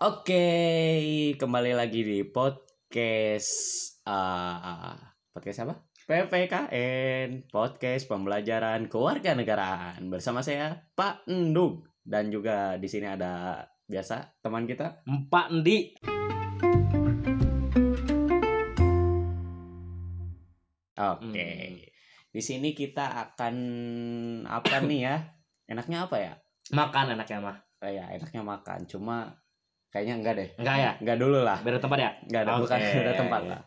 Oke, kembali lagi di podcast uh, podcast apa? PPKN, podcast pembelajaran kewarganegaraan bersama saya Pak Endung dan juga di sini ada biasa teman kita. Empat Endi. Oke. Hmm. Di sini kita akan apa nih ya? Enaknya apa ya? Makan enaknya mah. Oh ya, enaknya makan. Cuma kayaknya enggak deh. Enggak ya? Enggak dulu lah. Beda tempat ya? Nggak ada, bukan Oke. beda tempat lah.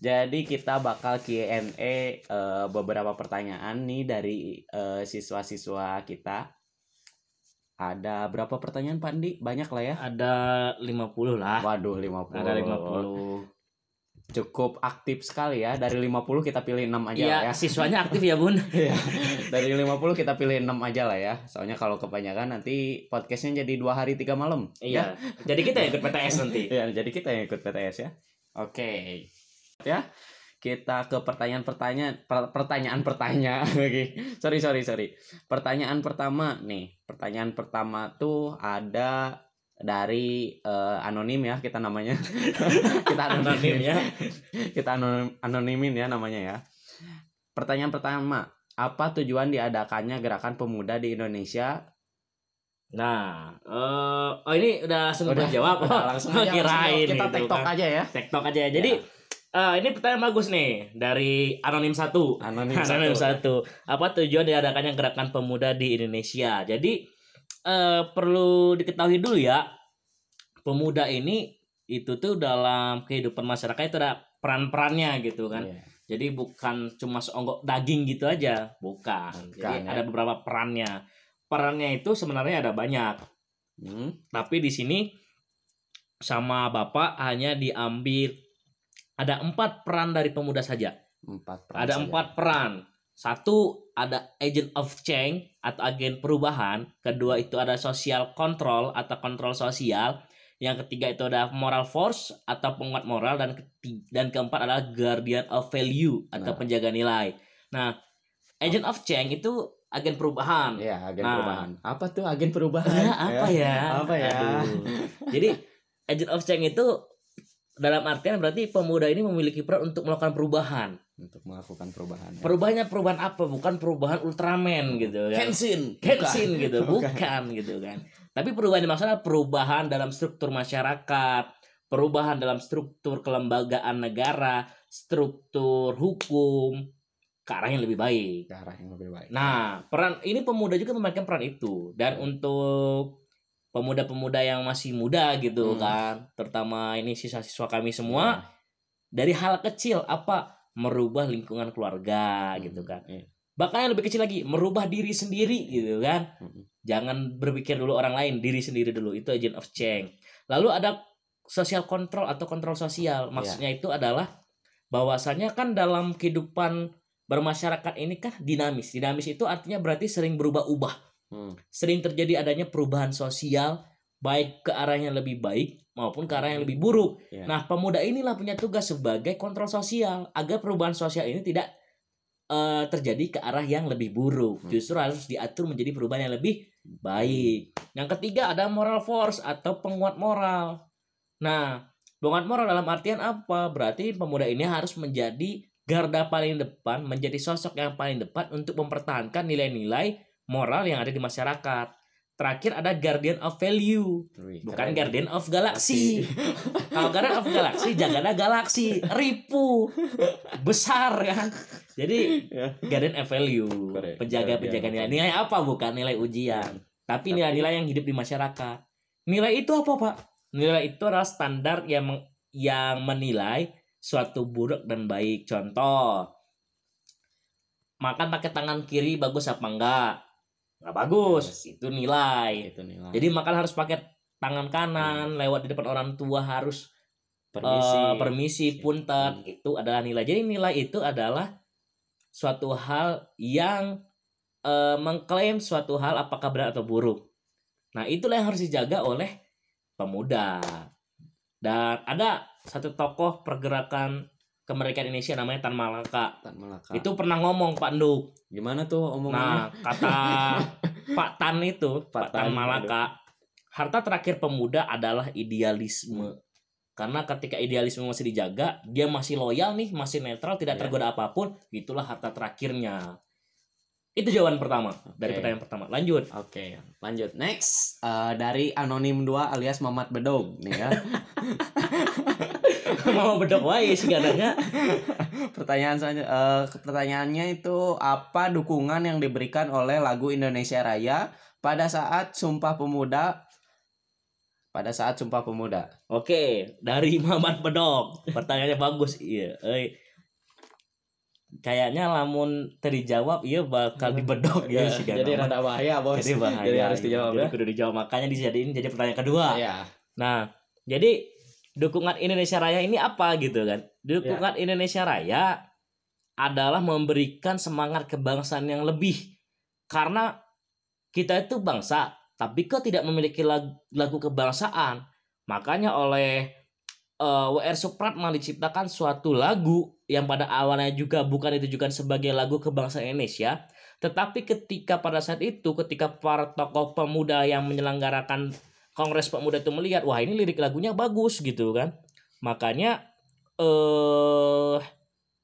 Jadi kita bakal Q&A eh, beberapa pertanyaan nih dari eh, siswa-siswa kita. Ada berapa pertanyaan Pak Andi? Banyak lah ya. Ada 50 lah. Waduh, 50. Ada 50. Cukup aktif sekali ya. Dari 50 kita pilih 6 aja lah ya. siswanya aktif ya, Bun. Iya. Dari 50 kita pilih 6 aja lah ya. Soalnya kalau kebanyakan nanti podcastnya jadi dua hari tiga malam. Iya. Jadi kita ikut PTS nanti. Ya, jadi kita yang ikut PTS ya. Oke. Ya. Kita ke pertanyaan-pertanyaan per- pertanyaan-pertanyaan lagi. Sorry, sorry, sorry. Pertanyaan pertama nih. Pertanyaan pertama tuh ada dari eh, anonim ya kita namanya. kita Anonim ya. kita anonim, anonimin ya namanya ya. Pertanyaan pertama, apa tujuan diadakannya gerakan pemuda di Indonesia? Nah, eh oh ini udah Udah, jawab. Udah, langsung aja, Kirain kita gitu tektok kan. aja ya. TikTok aja. Jadi eh, ini pertanyaan bagus nih dari anonim satu. Anonim Anonim satu. satu. Apa tujuan diadakannya gerakan pemuda di Indonesia? Jadi eh, perlu diketahui dulu ya, pemuda ini itu tuh dalam kehidupan masyarakat itu ada peran-perannya gitu kan. Iya. Jadi bukan cuma seonggok daging gitu aja, bukan. Jadi Bukan, ya. ada beberapa perannya. Perannya itu sebenarnya ada banyak. Hmm. Tapi di sini sama Bapak hanya diambil ada empat peran dari pemuda saja. Empat peran Ada saja. empat peran. Satu ada agent of change atau agen perubahan. Kedua itu ada social control atau kontrol sosial. Yang ketiga itu ada moral force atau penguat moral dan ketiga, dan keempat adalah guardian of value atau Nah. penjaga nilai. Nah, agent of change itu agen perubahan. Iya, agen Nah. perubahan. Apa tuh agen perubahan? Ya, apa ya? Apa ya? Aduh. Jadi agent of change itu dalam artian berarti pemuda ini memiliki peran untuk melakukan perubahan. Untuk melakukan perubahan. ya. Perubahannya perubahan apa? Bukan perubahan Ultraman gitu kan. Kenshin. Kenshin gitu, Bukan. bukan gitu kan. Tapi perubahan yang maksudnya perubahan dalam struktur masyarakat, perubahan dalam struktur kelembagaan negara, struktur hukum ke arah yang lebih baik. Ke arah yang lebih baik. Nah, peran ini pemuda juga memainkan peran itu. Dan untuk pemuda-pemuda yang masih muda gitu Hmm. kan, terutama ini siswa-siswa kami semua Iya. dari hal kecil apa merubah lingkungan keluarga Hmm, gitu kan. iya. Bahkan yang lebih kecil lagi, merubah diri sendiri gitu kan. Hmm. Jangan berpikir dulu orang lain, diri sendiri dulu. Itu agent of change. Lalu ada social control atau kontrol Iya. sosial. Maksudnya itu adalah bahwasannya kan dalam kehidupan bermasyarakat ini kan dinamis. Dinamis itu artinya berarti sering berubah-ubah. Hmm. Sering terjadi adanya perubahan sosial baik ke arah yang lebih baik maupun ke arah yang lebih buruk. Iya. Nah, pemuda inilah punya tugas sebagai kontrol sosial agar perubahan sosial ini tidak eh, terjadi ke arah yang lebih buruk. Hmm. Justru harus diatur menjadi perubahan yang lebih baik. Yang ketiga ada moral force atau penguat moral. Nah, penguat moral dalam artian apa? Berarti pemuda ini harus menjadi garda paling depan, menjadi sosok yang paling depan untuk mempertahankan nilai-nilai moral yang ada di masyarakat. Terakhir ada guardian of value, Wih, bukan guardian of galaxy. Kalau guardian of galaxy jaganya galaksi, ribu, besar kan. Jadi Ya. guardian of value, Correct. penjaga Guardian penjaga of nilai. Nilai apa bukan nilai ujian, tapi Tapi- nilai-nilai yang hidup di masyarakat. Nilai itu apa pak? Nilai itu adalah standar yang meng- yang menilai suatu buruk dan baik. Contoh, makan pakai tangan kiri bagus apa enggak? Nggak bagus, itu nilai. Itu nilai. Jadi makan harus pakai tangan kanan, lewat di depan orang tua harus permisi. eh, permisi, punten, Hmm. itu adalah nilai. Jadi nilai itu adalah suatu hal yang eh, mengklaim suatu hal apakah benar atau buruk. Nah, itulah yang harus dijaga oleh pemuda. Dan ada satu tokoh pergerakan kemerdekaan Indonesia namanya Tan Malaka. Tan Malaka. Itu pernah ngomong Pak Nduk. gimana tuh omongannya? Nah, kata Pak Tan itu, Pak, Pak Tan Tan, Malaka, harta terakhir pemuda adalah idealisme. Karena ketika idealisme masih dijaga, dia masih loyal nih, masih netral, tidak Iya. tergoda apa pun, itulah harta terakhirnya. Itu jawaban pertama dari Oke. pertanyaan pertama. Lanjut. Oke, lanjut. Next, eh, dari Anonim 2 alias Mamat Bedog nih ya. Mau bedok wae sih kadangnya. Pertanyaan selanjutnya eh, pertanyaannya itu apa dukungan yang diberikan oleh lagu Indonesia Raya pada saat Sumpah Pemuda pada saat Sumpah Pemuda. Oke, dari Mamat Bedok. Pertanyaannya bagus. Iya, euy. Kayaknya lamun terjawab iya bakal dibedok ya sih jadi rada bahaya, Bos. Jadi bahaya. Jadi harus iya. dijawab Jadi ya. kudu dijawab makanya dijadiin jadi pertanyaan kedua. Iya. Nah, jadi dukungan Indonesia Raya ini apa gitu kan? Dukungan Ya. Indonesia Raya adalah memberikan semangat kebangsaan yang lebih. Karena kita itu bangsa, tapi kok tidak memiliki lagu, lagu kebangsaan. Makanya oleh eh, WR Supratman diciptakan suatu lagu yang pada awalnya juga bukan ditujukan sebagai lagu kebangsaan Indonesia, tetapi ketika pada saat itu ketika para tokoh pemuda yang menyelenggarakan Kongres Pemuda itu melihat, wah ini lirik lagunya bagus gitu kan. Makanya eh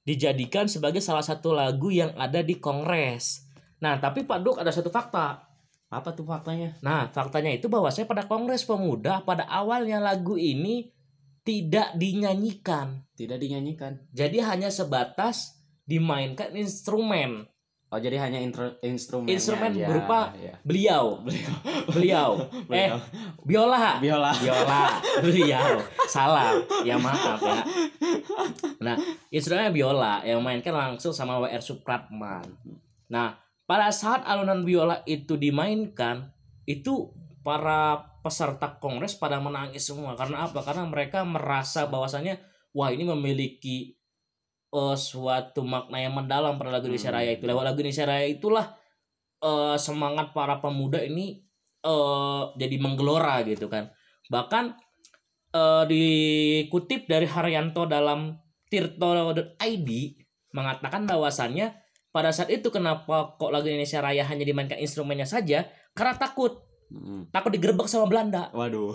dijadikan sebagai salah satu lagu yang ada di Kongres. Nah, tapi Pak Duk ada satu fakta. Apa tuh faktanya? Nah, faktanya itu bahwasanya pada Kongres Pemuda pada awalnya lagu ini tidak dinyanyikan. Tidak dinyanyikan. Jadi hanya sebatas dimainkan instrumen. Oh, jadi hanya intro, instrumennya Instrumen aja. berupa- Iya. Beliau, Beliau. beliau, eh biola, Biola. biola, beliau, salah, ya maaf ya. Nah, instrumennya biola yang mainkan langsung sama WR Supratman. Nah, pada saat alunan biola itu dimainkan, itu para peserta kongres pada menangis semua. Karena apa? Karena mereka merasa bahwasannya wah ini memiliki eh, suatu makna yang mendalam pada lagu Indonesia Hmm. Raya itu. Lewat lagu Indonesia Raya itulah eh, semangat para pemuda ini eh, jadi menggelora gitu kan. Bahkan eh, dikutip dari Haryanto dalam tirto.id mengatakan bahwasannya pada saat itu kenapa kok lagu Indonesia Raya hanya dimainkan instrumennya saja karena takut Mm. takut digerebek sama Belanda Waduh.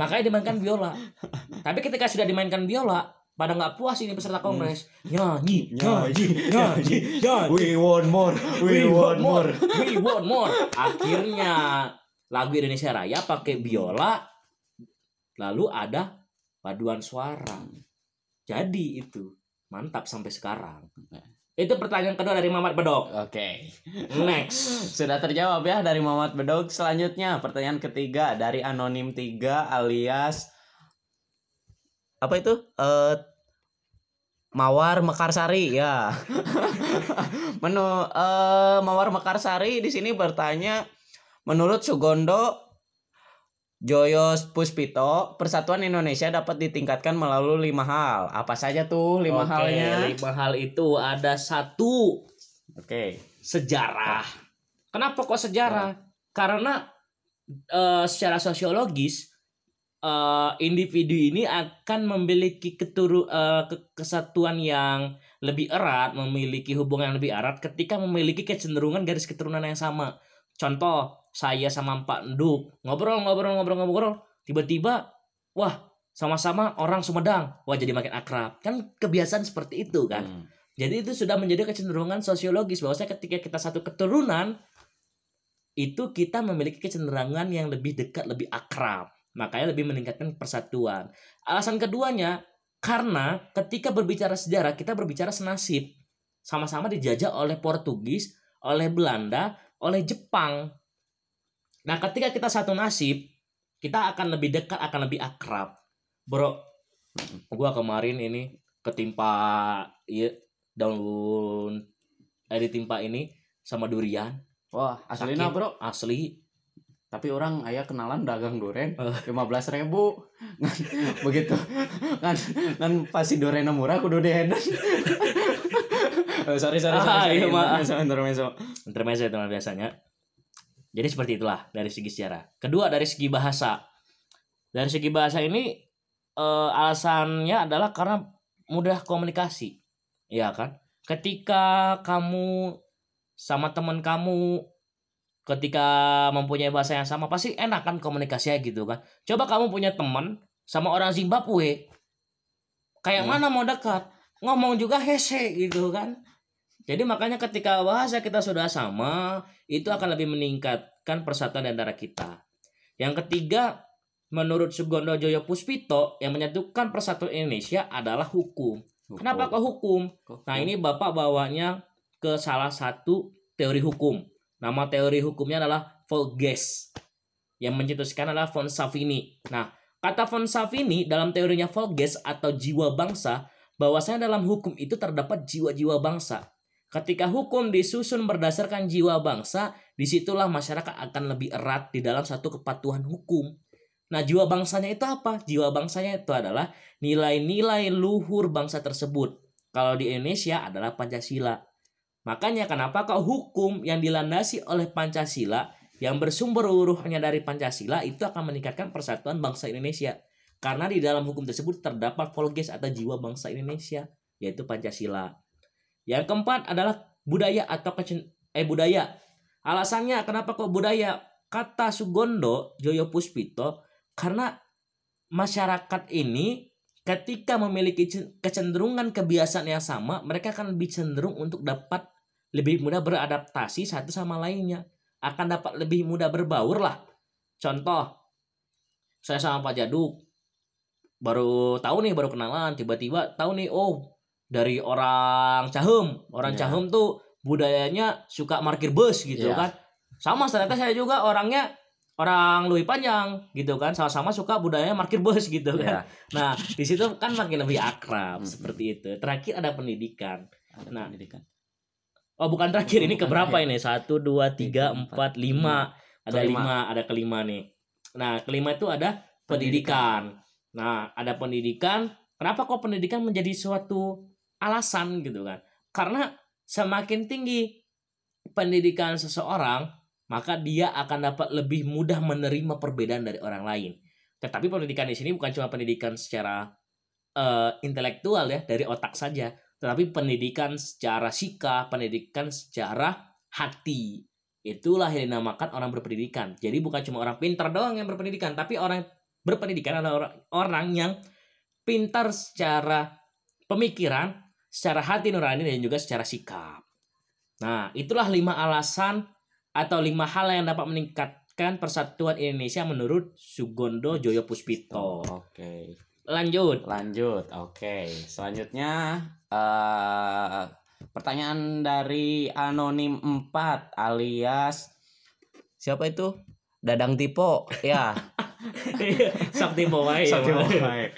makanya dimainkan biola tapi ketika sudah dimainkan biola pada nggak puas ini peserta kongres. Nyanyi nyanyi. nyanyi nyanyi We want more. We, want more. we want more. Akhirnya lagu Indonesia Raya pakai biola lalu ada paduan suara. Jadi itu mantap sampai sekarang. Itu pertanyaan kedua dari Mamat Bedok. Oke. next. Sudah terjawab ya dari Muhammad Bedog. Selanjutnya pertanyaan ketiga dari Anonim 3 alias apa itu? Eh Mawar Mekarsari ya. Menu eh Mawar Mekarsari di sini bertanya menurut Sugondo Joyos Puspito, persatuan Indonesia dapat ditingkatkan melalui lima hal. Apa saja tuh lima Oke, halnya? lima hal itu ada satu Oke. sejarah. Kenapa kok sejarah? Karena eh, secara sosiologis eh, individu ini akan memiliki keturu ke- kesatuan yang lebih erat, memiliki hubungan yang lebih erat ketika memiliki kecenderungan garis keturunan yang sama. Contoh, saya sama Pak Nduk ngobrol ngobrol ngobrol ngobrol, tiba-tiba wah sama-sama orang Sumedang, wah jadi makin akrab. Kan kebiasaan seperti itu kan. Hmm. Jadi itu sudah menjadi kecenderungan sosiologis bahwasanya ketika kita satu keturunan itu kita memiliki kecenderungan yang lebih dekat, lebih akrab. Makanya lebih meningkatkan persatuan. Alasan keduanya karena ketika berbicara sejarah kita berbicara senasib. Sama-sama dijajah oleh Portugis, oleh Belanda, oleh Jepang. Nah, ketika kita satu nasib, kita akan lebih dekat, akan lebih akrab. Bro, gua kemarin ini ketimpa iya daun eh ditimpa ini sama durian Wah, aslinya bro. asli Tapi orang ayah kenalan dagang duren Eh. lima belas ribu. Begitu. Kan kan pasti durennya murah kudu dihedan oh, sorry sorry sorry, Ah, sorry. iya, intermezzo intermezzo itu biasanya. Jadi seperti itulah dari segi sejarah. Kedua dari segi bahasa. Dari segi bahasa ini eh, alasannya adalah karena mudah komunikasi. Ya kan? Ketika kamu sama teman kamu ketika mempunyai bahasa yang sama pasti enak kan komunikasinya gitu kan. Coba kamu punya teman sama orang Zimbabwe. Kayak Hmm. mana mau dekat? Ngomong juga hese gitu kan. Jadi makanya ketika bahasa kita sudah sama, itu akan lebih meningkatkan persatuan di antara kita. Yang ketiga, menurut Sugondo Joyo Puspito, yang menyatukan persatuan Indonesia adalah hukum. Kenapa kok hukum? Kok- Nah ini Bapak bawanya ke salah satu teori hukum. Nama teori hukumnya adalah Volges. Yang mencetuskan adalah von Savini. Nah, kata von Savini dalam teorinya Volges atau jiwa bangsa, bahwasanya dalam hukum itu terdapat jiwa-jiwa bangsa. Ketika hukum disusun berdasarkan jiwa bangsa, di situlah masyarakat akan lebih erat di dalam satu kepatuhan hukum. Nah, jiwa bangsanya itu apa? Jiwa bangsanya itu adalah nilai-nilai luhur bangsa tersebut. Kalau di Indonesia adalah Pancasila. Makanya kenapa kok hukum yang dilandasi oleh Pancasila yang bersumber uruhnya dari Pancasila itu akan meningkatkan persatuan bangsa Indonesia. Karena di dalam hukum tersebut terdapat volges atau jiwa bangsa Indonesia, yaitu Pancasila. Yang keempat adalah budaya atau kecen- eh budaya. Alasannya kenapa kok budaya? Kata Sugondo Joyo Puspito karena masyarakat ini ketika memiliki cen- kecenderungan kebiasaan yang sama, mereka akan lebih cenderung untuk dapat lebih mudah beradaptasi satu sama lainnya. Akan dapat lebih mudah berbaur lah. Contoh, saya sama Pak Jaduk baru tahu nih, baru kenalan, tiba-tiba tahu nih, oh dari orang Cahem, orang Ya. Cahem tuh budayanya suka parkir bus gitu Ya. kan. Sama ternyata saya juga orangnya orang Lui Panjang gitu kan, sama-sama suka budayanya parkir bus gitu kan. Ya, Nah, di situ kan makin lebih akrab Mm-mm. seperti itu. Terakhir ada pendidikan. ada Nah. pendidikan. Oh, bukan terakhir ini Bukan keberapa ini? Satu, dua, tiga, empat, empat, lima. Ada Kelima. lima, ada kelima nih. Nah, kelima itu ada pendidikan. Nah, ada pendidikan. Kenapa kok pendidikan menjadi suatu alasan gitu kan? Karena semakin tinggi pendidikan seseorang, maka dia akan dapat lebih mudah menerima perbedaan dari orang lain. Tetapi pendidikan di sini bukan cuma pendidikan secara eh, intelektual ya, dari otak saja, tetapi pendidikan secara sikap, pendidikan secara hati. Itulah yang dinamakan orang berpendidikan. Jadi bukan cuma orang pintar doang yang berpendidikan, tapi orang berpendidikan adalah orang, orang yang pintar secara pemikiran, secara hati nurani dan juga secara sikap. Nah, itulah lima alasan atau lima hal yang dapat meningkatkan persatuan Indonesia menurut Sugondo Joyo Puspito. Oke. Lanjut. Lanjut. Oke. Selanjutnya eh pertanyaan dari anonim 4 alias siapa itu? Dadang Tipo. Ya. Sakti Mawai. Sakti Mawai.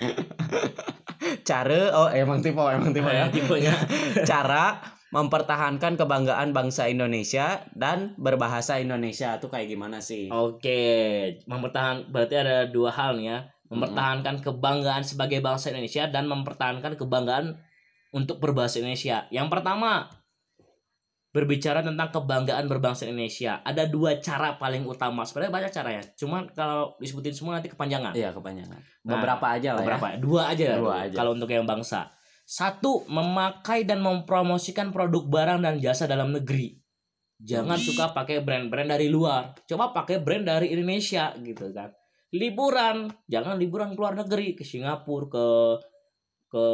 Cara oh emang Tipo, emang Tipo ya. Tipenya. Cara mempertahankan kebanggaan bangsa Indonesia dan berbahasa Indonesia itu kayak gimana sih? Oke, mempertahan berarti ada dua hal nih ya. Mempertahankan kebanggaan sebagai bangsa Indonesia dan mempertahankan kebanggaan untuk berbahasa Indonesia. Yang pertama, berbicara tentang kebanggaan berbangsa Indonesia. Ada dua cara paling utama. Sebenarnya banyak cara ya. Cuman kalau disebutin semua nanti kepanjangan. Iya, kepanjangan. Nah, Beberapa aja lah Beberapa ya. ya? Dua aja. Dua aja. Kalau untuk yang bangsa. Satu, memakai dan mempromosikan produk barang dan jasa dalam negeri. Jangan suka pakai brand-brand dari luar. Coba pakai brand dari Indonesia gitu kan. Liburan, jangan liburan ke luar negeri ke Singapura, ke ke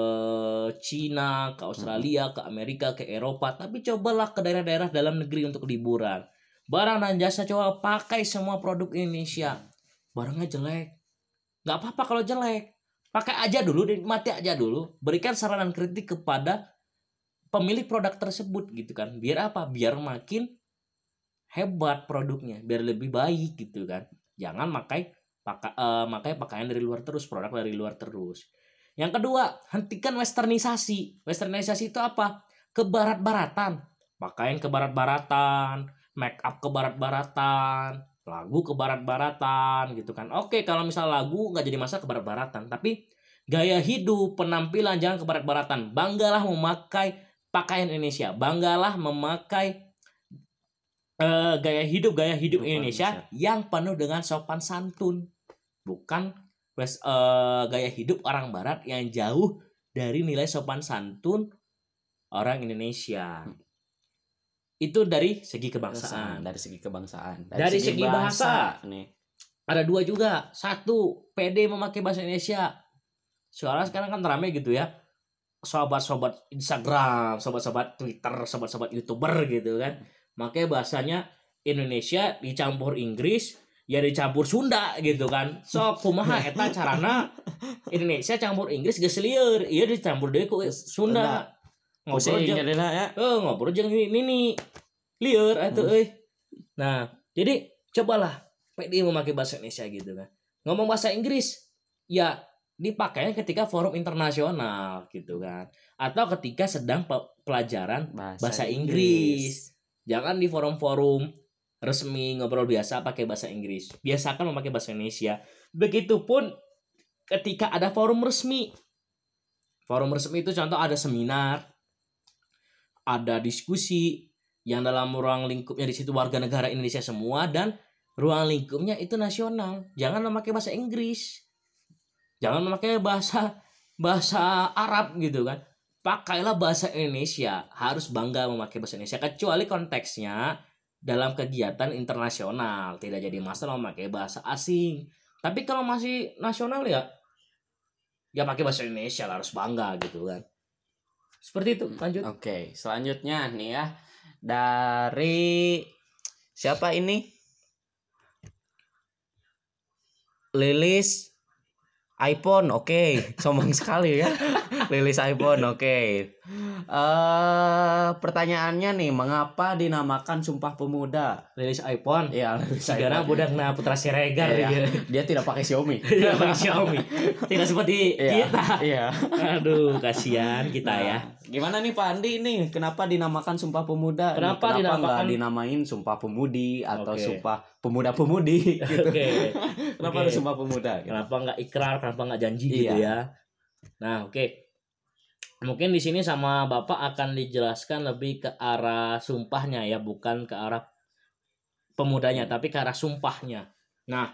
Cina, ke Australia, ke Amerika, ke Eropa, tapi cobalah ke daerah-daerah dalam negeri untuk liburan. Barang dan jasa coba pakai semua produk Indonesia. Barangnya jelek. nggak apa-apa kalau jelek. Pakai aja dulu, nikmati aja dulu. Berikan saran dan kritik kepada pemilik produk tersebut gitu kan. Biar apa? Biar makin hebat produknya, biar lebih baik gitu kan. Jangan pakai pakai eh, pakai pakaian dari luar terus, produk dari luar terus. Yang kedua, hentikan westernisasi. Westernisasi itu apa? Kebarat-baratan. Pakaian kebarat-baratan, make up kebarat-baratan, lagu kebarat-baratan gitu kan. Oke, kalau misal lagu nggak jadi masalah kebarat-baratan, tapi gaya hidup, penampilan jangan kebarat-baratan. Banggalah memakai pakaian Indonesia. Banggalah memakai eh, gaya hidup gaya hidup Sopan Indonesia yang penuh dengan sopan santun. Bukan eh, gaya hidup orang barat yang jauh dari nilai sopan santun orang Indonesia. Itu dari segi kebangsaan kebangsaan. dari segi kebangsaan Dari segi bahasa. nih Ada dua juga. Satu, PD memakai bahasa Indonesia. Soalnya sekarang kan rame gitu ya. Sobat-sobat Instagram, sobat-sobat Twitter, sobat-sobat YouTuber gitu kan. Makanya bahasanya Indonesia dicampur Inggris, ya dicampur Sunda gitu kan. So, kumaha eta carana Indonesia campur Inggris geus lieur. Iya dicampur deui ku Sunda. Ngobrol jadi lah ya eh ngobrol jeung ini nih lieur atuh euy. Nah, jadi cobalah PD memakai bahasa Indonesia gitu kan. Ngomong bahasa Inggris ya dipakainya ketika forum internasional gitu kan. Atau ketika sedang pe- pelajaran bahasa Inggris. Jangan di forum-forum resmi ngobrol biasa pakai bahasa Inggris. Biasakan memakai bahasa Indonesia. Begitupun ketika ada forum resmi. Forum resmi itu contoh ada seminar, ada diskusi yang dalam ruang lingkupnya di situ warga negara Indonesia semua dan ruang lingkupnya itu nasional. Jangan memakai bahasa Inggris. Jangan memakai bahasa bahasa Arab gitu kan. Pakailah bahasa Indonesia. Harus bangga memakai bahasa Indonesia kecuali konteksnya dalam kegiatan internasional. Tidak jadi masalah memakai bahasa asing. Tapi kalau masih nasional ya ya pakai bahasa Indonesia harus bangga gitu kan. Seperti itu, lanjut. Oke, selanjutnya nih ya dari siapa ini? Lilis iPhone, oke, sombong sekali ya. Lilis iPhone, oke. Eh pertanyaannya nih, mengapa dinamakan Sumpah Pemuda? Rilis iPhone. Iya, Lilis Sekarang iPhone. budak na Putra Siregar Iya, gitu. Dia tidak pakai Xiaomi. Tidak pakai Xiaomi. Tidak seperti Iya, kita. iya. Aduh, kasihan kita Nah, ya. Gimana nih Pak Andi nih? Kenapa dinamakan Sumpah Pemuda? Kenapa nggak dinamakan- dinamain Sumpah Pemudi atau Oke. Sumpah Pemuda-Pemudi gitu? Oke. Kenapa harus Sumpah Pemuda? Gitu? Kenapa nggak ikrar? Kenapa nggak janji Iya. gitu ya? Nah, oke. Mungkin di sini sama Bapak akan dijelaskan lebih ke arah sumpahnya ya, bukan ke arah pemudanya, tapi ke arah sumpahnya. Nah,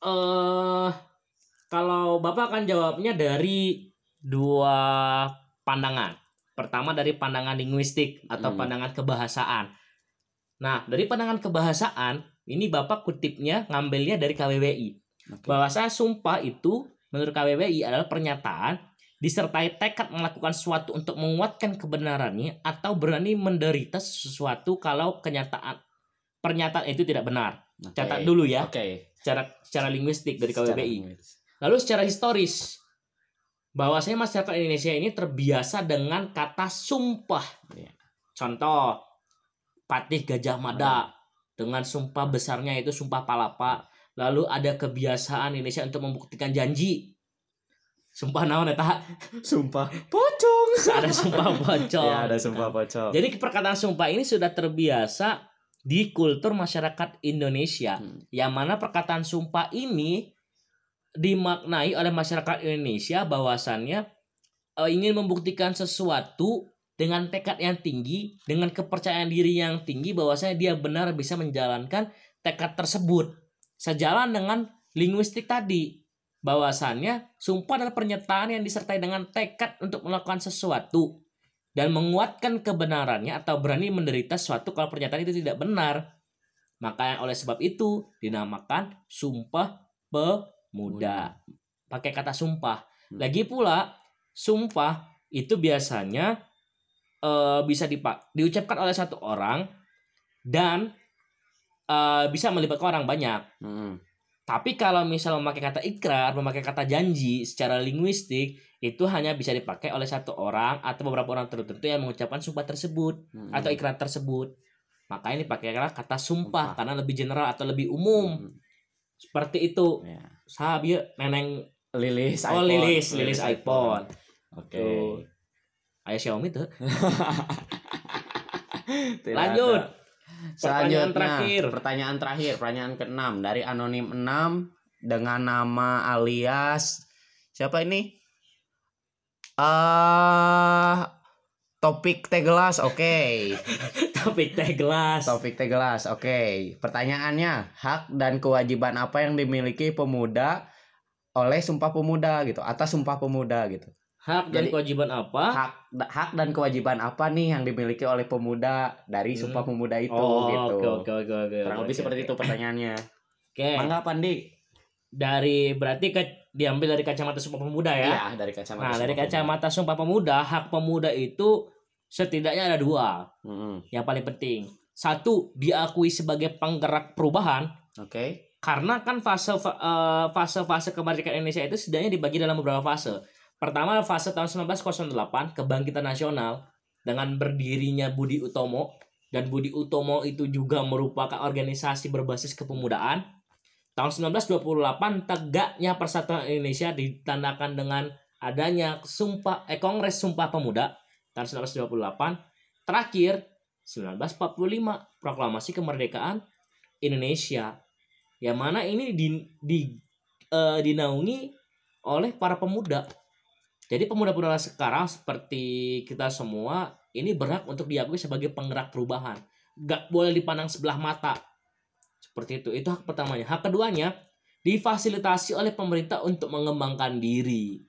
eh kalau Bapak akan jawabnya dari dua pandangan. Pertama dari pandangan linguistik atau Hmm. pandangan kebahasaan. Nah, dari pandangan kebahasaan, ini Bapak kutipnya ngambilnya dari KBBI Oke. bahwasa sumpah itu menurut KBBI adalah pernyataan disertai tekad melakukan sesuatu untuk menguatkan kebenarannya atau berani menderita sesuatu kalau kenyataan pernyataan itu tidak benar. Oke. Catat dulu ya Oke. secara secara linguistik dari KBBI. Lalu secara historis bahwasanya masyarakat Indonesia ini terbiasa dengan kata sumpah. Iya. Contoh Patih Gajah Mada dengan sumpah besarnya itu sumpah palapa. Lalu ada kebiasaan Indonesia untuk membuktikan janji. Sumpah naon eta? Sumpah pocong. ada sumpah pocong. Ya, ada sumpah pocong. Jadi perkataan sumpah ini sudah terbiasa di kultur masyarakat Indonesia. Hmm. Yang mana perkataan sumpah ini dimaknai oleh masyarakat Indonesia bahwasannya eh, ingin membuktikan sesuatu dengan tekad yang tinggi, dengan kepercayaan diri yang tinggi bahwasanya dia benar bisa menjalankan tekad tersebut. Sejalan dengan linguistik tadi, bahwasannya sumpah adalah pernyataan yang disertai dengan tekad untuk melakukan sesuatu dan menguatkan kebenarannya atau berani menderita sesuatu kalau pernyataan itu tidak benar. Maka oleh sebab itu dinamakan sumpah pemuda. Pakai kata sumpah. Hmm. Lagi pula sumpah itu biasanya eh, bisa dipak diucapkan oleh satu orang dan eh, bisa melibatkan orang banyak. Hmm. Tapi kalau misal memakai kata ikrar, memakai kata janji secara linguistik itu hanya bisa dipakai oleh satu orang atau beberapa orang tertentu yang mengucapkan sumpah tersebut Hmm. atau ikrar tersebut. Makanya dipakailah kata sumpah Sumpah. karena lebih general atau lebih umum. Hmm. Seperti itu. Ya. Sahabat neneng Lilis oh iPhone. lilis lilis iPhone. Oke. Tuh. Ayo Xiaomi tuh. Lanjut. ada. Pertanyaan Selanjutnya, terakhir. Pertanyaan terakhir, pertanyaan ke-6 dari anonim 6 dengan nama alias siapa ini? Ah topik teh gelas, oke. Topik teh gelas. Topik teh gelas, oke. Pertanyaannya, hak dan kewajiban apa yang dimiliki pemuda oleh Sumpah Pemuda gitu, atas Sumpah Pemuda gitu. Hak dan Jadi- kewajiban apa? hak hak dan kewajiban apa nih yang dimiliki oleh pemuda dari Hmm. Sumpah Pemuda itu oh, gitu. oke oke oke oke. Kurang lebih seperti itu pertanyaannya. Oke. Mangga Pandi? Dari berarti ke, diambil dari kacamata Sumpah Pemuda ya. Iya, dari kacamata. Nah, dari Pemuda. kacamata Sumpah Pemuda, hak pemuda itu setidaknya ada dua Mm-mm. yang paling penting. Satu, diakui sebagai penggerak perubahan Oke. karena kan fase eh, fase-fase kemerdekaan Indonesia itu setidaknya dibagi dalam beberapa fase. Pertama fase tahun 1908 kebangkitan nasional dengan berdirinya Budi Utomo dan Budi Utomo itu juga merupakan organisasi berbasis kepemudaan. Tahun 1928 tegaknya Persatuan Indonesia ditandakan dengan adanya Sumpah eh Kongres Sumpah Pemuda tahun 1928. Terakhir 1945 Proklamasi Kemerdekaan Indonesia yang mana ini di, di eh, dinaungi oleh para pemuda. Jadi pemuda-pemuda sekarang seperti kita semua ini berhak untuk diakui sebagai penggerak perubahan. Gak boleh dipandang sebelah mata. Seperti itu. Itu hak pertamanya. Hak keduanya difasilitasi oleh pemerintah untuk mengembangkan diri.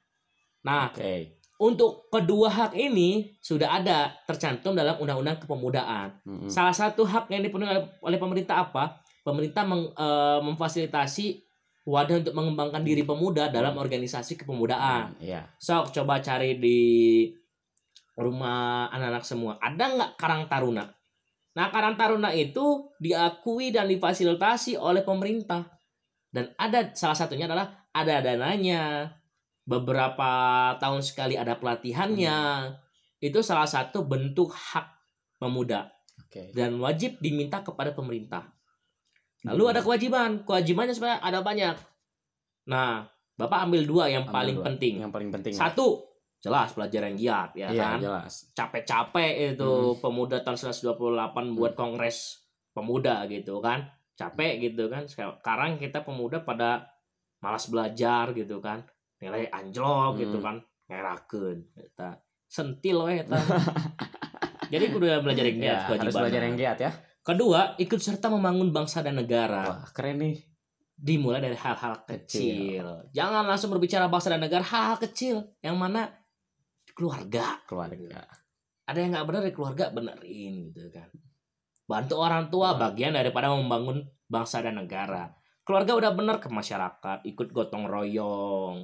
Nah, Oke. Untuk kedua hak ini sudah ada tercantum dalam Undang-Undang Kepemudaan. Mm-mm. Salah satu hak yang dipenuhi oleh, oleh pemerintah apa? Pemerintah meng- eh, memfasilitasi wadah untuk mengembangkan diri pemuda dalam organisasi kepemudaan. Iya. Sok coba cari di rumah anak-anak semua. Ada nggak Karang Taruna? Nah, Karang Taruna itu diakui dan difasilitasi oleh pemerintah. Dan ada salah satunya adalah ada dananya. Beberapa tahun sekali ada pelatihannya. Itu salah satu bentuk hak pemuda Oke. dan wajib diminta kepada pemerintah. Lalu ada kewajiban. Kewajibannya sebenarnya ada banyak. Nah, Bapak ambil dua yang Ambil paling dua. penting. Yang paling penting. Satu, jelas pelajaran yang giat ya Iya, kan. jelas. Capek-capek itu pemuda tahun 1928 buat kongres pemuda gitu kan. Capek gitu kan. Sekarang kita pemuda pada malas belajar gitu kan. Nilai anjlok gitu Hmm. kan. Ngerakeun eta. Sentil we eta. Jadi kudu belajar yang giat Ya, harus belajar yang giat ya. Kedua, ikut serta membangun bangsa dan negara. Wah, keren nih. Dimulai dari hal-hal Kecil. kecil. Jangan langsung berbicara bangsa dan negara, hal-hal kecil yang mana keluarga. Keluarga. Ada yang nggak benar di keluarga benerin gitu kan. Bantu orang tua bagian daripada membangun bangsa dan negara. Keluarga udah bener ke masyarakat, ikut gotong royong.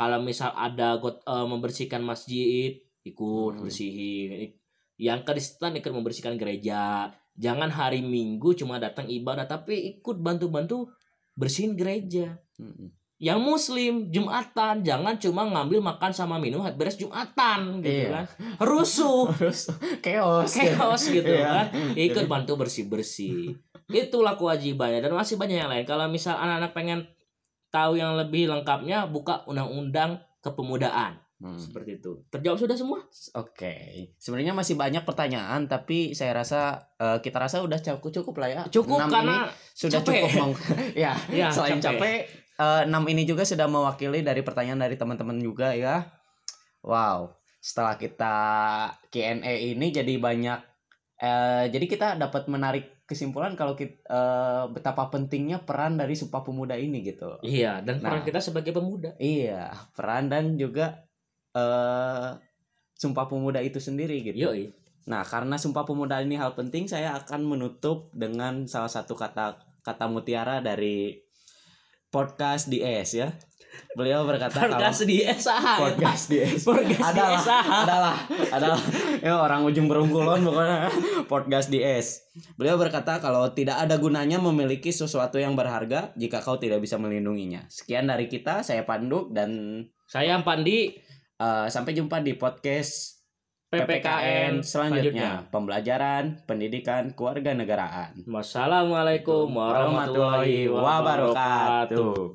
Kalau misal ada got, eh, membersihkan masjid, ikut Hmm. bersihin. Yang Kristen ikut membersihkan gereja. Jangan hari Minggu cuma datang ibadah, tapi ikut bantu-bantu bersihin gereja. Mm-mm. Yang Muslim Jumatan jangan cuma ngambil makan sama minum beres Jumatan gitu Iya. kan. Rusuh, chaos. chaos gitu Iya. kan. Ikut bantu bersih-bersih. Itulah kewajibannya dan masih banyak yang lain. Kalau misal anak-anak pengen tahu yang lebih lengkapnya buka undang-undang kepemudaan Hmm. seperti itu. Terjawab sudah semua? Oke, sebenarnya masih banyak pertanyaan, tapi saya rasa eh, kita rasa udah cukup cukup lah ya. Cukup Enam karena ini sudah capek. cukup meng- ya. ya Selain capek. capek, eh, enam ini juga sudah mewakili dari pertanyaan dari teman-teman juga ya. Wow, setelah kita Q&A ini jadi banyak, eh, jadi kita dapat menarik kesimpulan kalau kita eh, betapa pentingnya peran dari Sumpah Pemuda ini gitu. Iya, dan peran Nah. kita sebagai pemuda. Iya, peran dan juga eh Sumpah Pemuda itu sendiri gitu. Yoi. Nah, karena Sumpah Pemuda ini hal penting, saya akan menutup dengan salah satu kata kata mutiara dari podcast DS ya. Beliau berkata Podcast di SAH. kalau podcast DS Podcast di adalah SAH. adalah adalah ya orang ujung berungkulon pokoknya podcast DS. Beliau berkata kalau tidak ada gunanya memiliki sesuatu yang berharga jika kau tidak bisa melindunginya. Sekian dari kita, saya Panduk dan Saya Pandi eh, sampai jumpa di podcast PPKN selanjutnya, pembelajaran, pendidikan, keluarga negaraan. Wassalamualaikum warahmatullahi wabarakatuh.